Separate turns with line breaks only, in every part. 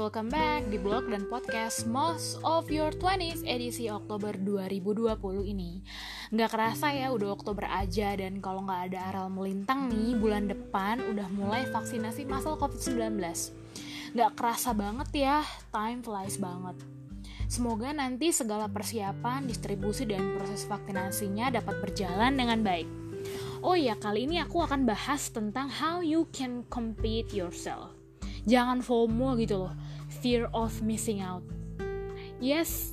welcome back di blog dan podcast Most of Your 20s edisi Oktober 2020 ini. Nggak kerasa ya udah Oktober aja dan kalau nggak ada aral melintang nih bulan depan udah mulai vaksinasi masal COVID-19 Nggak kerasa banget ya, time flies banget. Semoga nanti segala persiapan, distribusi, dan proses vaksinasinya dapat berjalan dengan baik. Oh iya, kali ini aku akan bahas tentang how you can compete yourself jangan FOMO gitu loh. Fear of missing out. Yes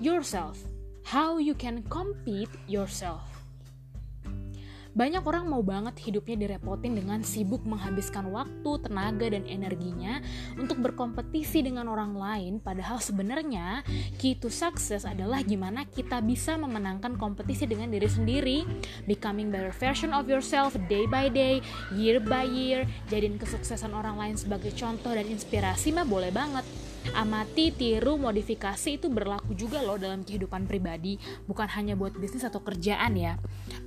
yourself. How you can compete yourself banyak orang mau banget hidupnya direpotin dengan sibuk menghabiskan waktu, tenaga, dan energinya untuk berkompetisi dengan orang lain, padahal sebenarnya key to success adalah gimana kita bisa memenangkan kompetisi dengan diri sendiri, becoming better version of yourself day by day, year by year, jadiin kesuksesan orang lain sebagai contoh dan inspirasi mah boleh banget amati, tiru, modifikasi itu berlaku juga loh dalam kehidupan pribadi, bukan hanya buat bisnis atau kerjaan ya.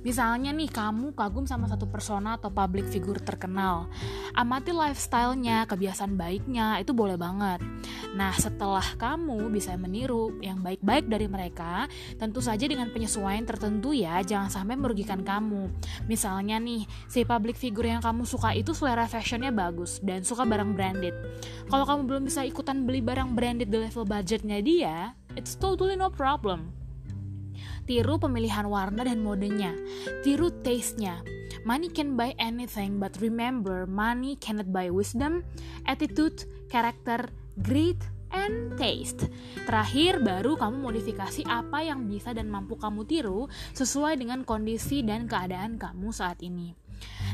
Misalnya nih kamu kagum sama satu persona atau public figure terkenal. Amati lifestyle-nya, kebiasaan baiknya, itu boleh banget. Nah, setelah kamu bisa meniru yang baik-baik dari mereka, tentu saja dengan penyesuaian tertentu ya, jangan sampai merugikan kamu. Misalnya nih, si public figure yang kamu suka itu selera fashionnya bagus dan suka barang branded. Kalau kamu belum bisa ikutan beli barang branded di level budgetnya dia, it's totally no problem. Tiru pemilihan warna dan modenya, tiru taste-nya. Money can buy anything, but remember, money cannot buy wisdom, attitude, character, greed, and taste. Terakhir, baru kamu modifikasi apa yang bisa dan mampu kamu tiru sesuai dengan kondisi dan keadaan kamu saat ini.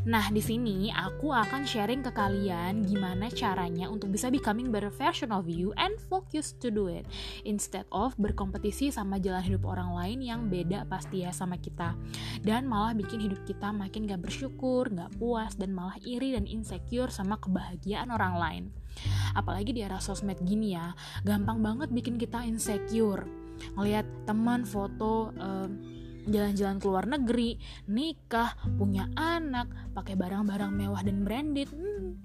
Nah, di sini aku akan sharing ke kalian gimana caranya untuk bisa becoming better version of you and focus to do it instead of berkompetisi sama jalan hidup orang lain yang beda pasti ya sama kita dan malah bikin hidup kita makin gak bersyukur, gak puas dan malah iri dan insecure sama kebahagiaan orang lain. Apalagi di era sosmed gini ya, gampang banget bikin kita insecure. Ngeliat teman foto um, jalan-jalan ke luar negeri, nikah, punya anak, pakai barang-barang mewah dan branded. Hmm,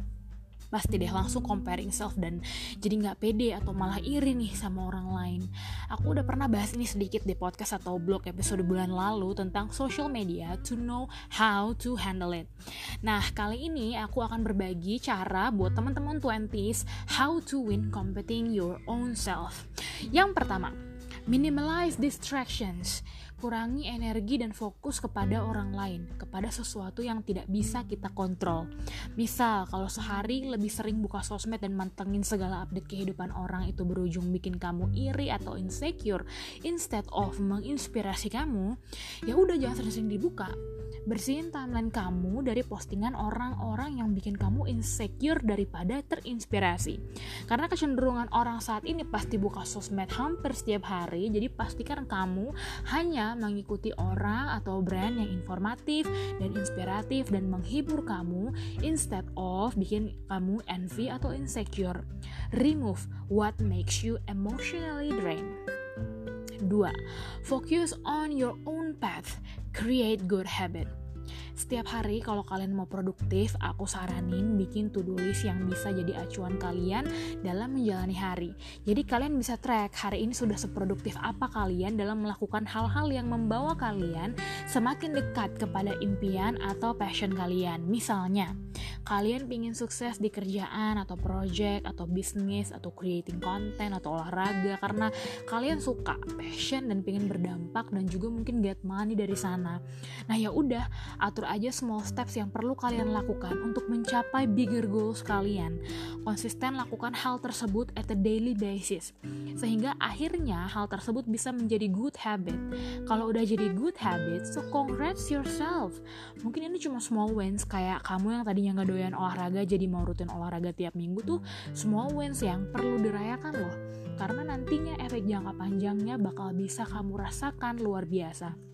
pasti deh langsung comparing self dan jadi nggak pede atau malah iri nih sama orang lain. Aku udah pernah bahas ini sedikit di podcast atau blog episode bulan lalu tentang social media to know how to handle it. Nah, kali ini aku akan berbagi cara buat teman-teman 20s how to win competing your own self. Yang pertama, minimize distractions kurangi energi dan fokus kepada orang lain, kepada sesuatu yang tidak bisa kita kontrol. Misal, kalau sehari lebih sering buka sosmed dan mantengin segala update kehidupan orang itu berujung bikin kamu iri atau insecure, instead of menginspirasi kamu, ya udah jangan sering-sering dibuka bersihin timeline kamu dari postingan orang-orang yang bikin kamu insecure daripada terinspirasi. Karena kecenderungan orang saat ini pasti buka sosmed hampir setiap hari, jadi pastikan kamu hanya mengikuti orang atau brand yang informatif dan inspiratif dan menghibur kamu instead of bikin kamu envy atau insecure. Remove what makes you emotionally drained. 2. Focus on your own path. Create good habit. Setiap hari kalau kalian mau produktif, aku saranin bikin to-do list yang bisa jadi acuan kalian dalam menjalani hari. Jadi kalian bisa track hari ini sudah seproduktif apa kalian dalam melakukan hal-hal yang membawa kalian semakin dekat kepada impian atau passion kalian. Misalnya, kalian pingin sukses di kerjaan atau project atau bisnis atau creating content atau olahraga karena kalian suka passion dan pingin berdampak dan juga mungkin get money dari sana. Nah ya udah atur aja small steps yang perlu kalian lakukan untuk mencapai bigger goals kalian. Konsisten lakukan hal tersebut at a daily basis, sehingga akhirnya hal tersebut bisa menjadi good habit. Kalau udah jadi good habit, so congrats yourself. Mungkin ini cuma small wins kayak kamu yang tadinya nggak doyan olahraga jadi mau rutin olahraga tiap minggu tuh small wins yang perlu dirayakan loh. Karena nantinya efek jangka panjangnya bakal bisa kamu rasakan luar biasa.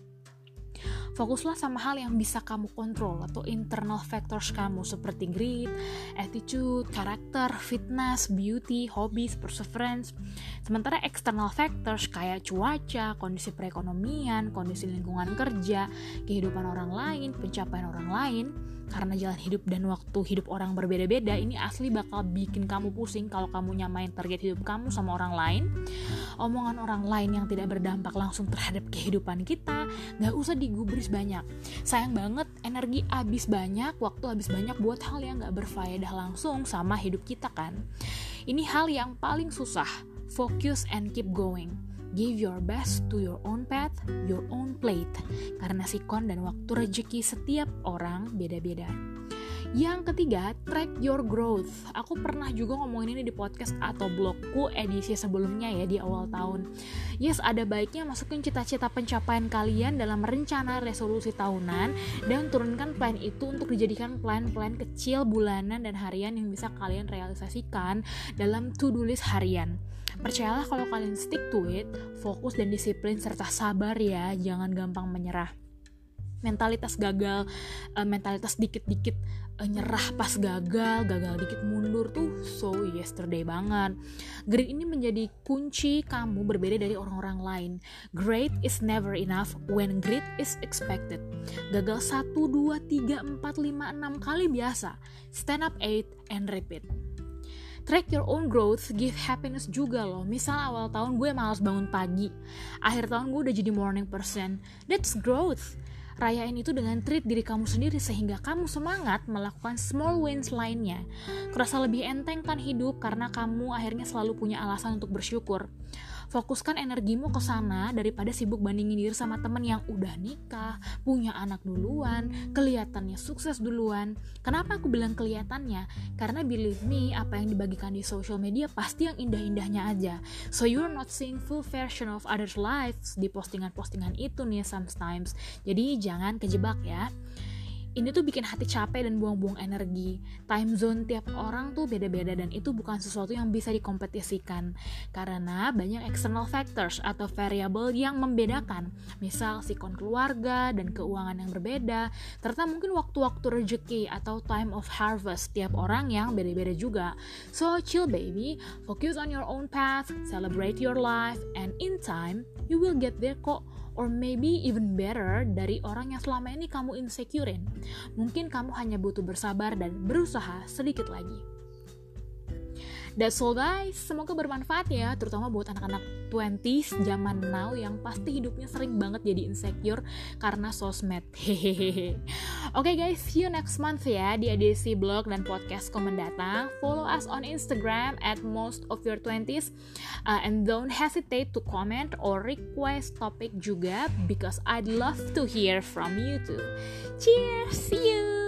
Fokuslah sama hal yang bisa kamu kontrol atau internal factors kamu seperti grit, attitude, karakter, fitness, beauty, hobbies, perseverance. Sementara external factors kayak cuaca, kondisi perekonomian, kondisi lingkungan kerja, kehidupan orang lain, pencapaian orang lain, karena jalan hidup dan waktu hidup orang berbeda-beda ini asli bakal bikin kamu pusing kalau kamu nyamain target hidup kamu sama orang lain. Omongan orang lain yang tidak berdampak langsung terhadap kehidupan kita nggak usah digubris banyak. Sayang banget energi habis banyak waktu habis banyak buat hal yang nggak berfaedah langsung sama hidup kita kan. Ini hal yang paling susah. Focus and keep going Give your best to your own path, your own plate. Karena sikon dan waktu rezeki setiap orang beda-beda. Yang ketiga, track your growth. Aku pernah juga ngomongin ini di podcast atau blogku edisi sebelumnya ya di awal tahun. Yes, ada baiknya masukin cita-cita pencapaian kalian dalam rencana resolusi tahunan dan turunkan plan itu untuk dijadikan plan-plan kecil bulanan dan harian yang bisa kalian realisasikan dalam to-do list harian. Percayalah kalau kalian stick to it, fokus dan disiplin serta sabar ya, jangan gampang menyerah. Mentalitas gagal, uh, mentalitas dikit-dikit uh, nyerah pas gagal, gagal dikit mundur tuh so yesterday banget. Grit ini menjadi kunci kamu berbeda dari orang-orang lain. Great is never enough when grit is expected. Gagal 1, 2, 3, 4, 5, 6 kali biasa. Stand up 8 and repeat track your own growth give happiness juga loh misal awal tahun gue malas bangun pagi akhir tahun gue udah jadi morning person that's growth Rayain itu dengan treat diri kamu sendiri sehingga kamu semangat melakukan small wins lainnya. Kerasa lebih enteng kan hidup karena kamu akhirnya selalu punya alasan untuk bersyukur fokuskan energimu ke sana daripada sibuk bandingin diri sama temen yang udah nikah, punya anak duluan, kelihatannya sukses duluan. Kenapa aku bilang kelihatannya? Karena believe me, apa yang dibagikan di social media pasti yang indah-indahnya aja. So you're not seeing full version of others' lives di postingan-postingan itu nih sometimes. Jadi jangan kejebak ya ini tuh bikin hati capek dan buang-buang energi. Time zone tiap orang tuh beda-beda dan itu bukan sesuatu yang bisa dikompetisikan karena banyak external factors atau variable yang membedakan. Misal sikon keluarga dan keuangan yang berbeda, serta mungkin waktu-waktu rezeki atau time of harvest tiap orang yang beda-beda juga. So chill baby, focus on your own path, celebrate your life, and in time you will get there kok or maybe even better dari orang yang selama ini kamu insecurein. Mungkin kamu hanya butuh bersabar dan berusaha sedikit lagi. That's all guys, semoga bermanfaat ya, terutama buat anak-anak 20s zaman now yang pasti hidupnya sering banget jadi insecure karena sosmed. Hehehe. Oke okay guys, see you next month ya di edisi blog dan podcast mendatang. Follow us on Instagram at most of your 20s uh, and don't hesitate to comment or request topik juga because I'd love to hear from you too. Cheers, see you.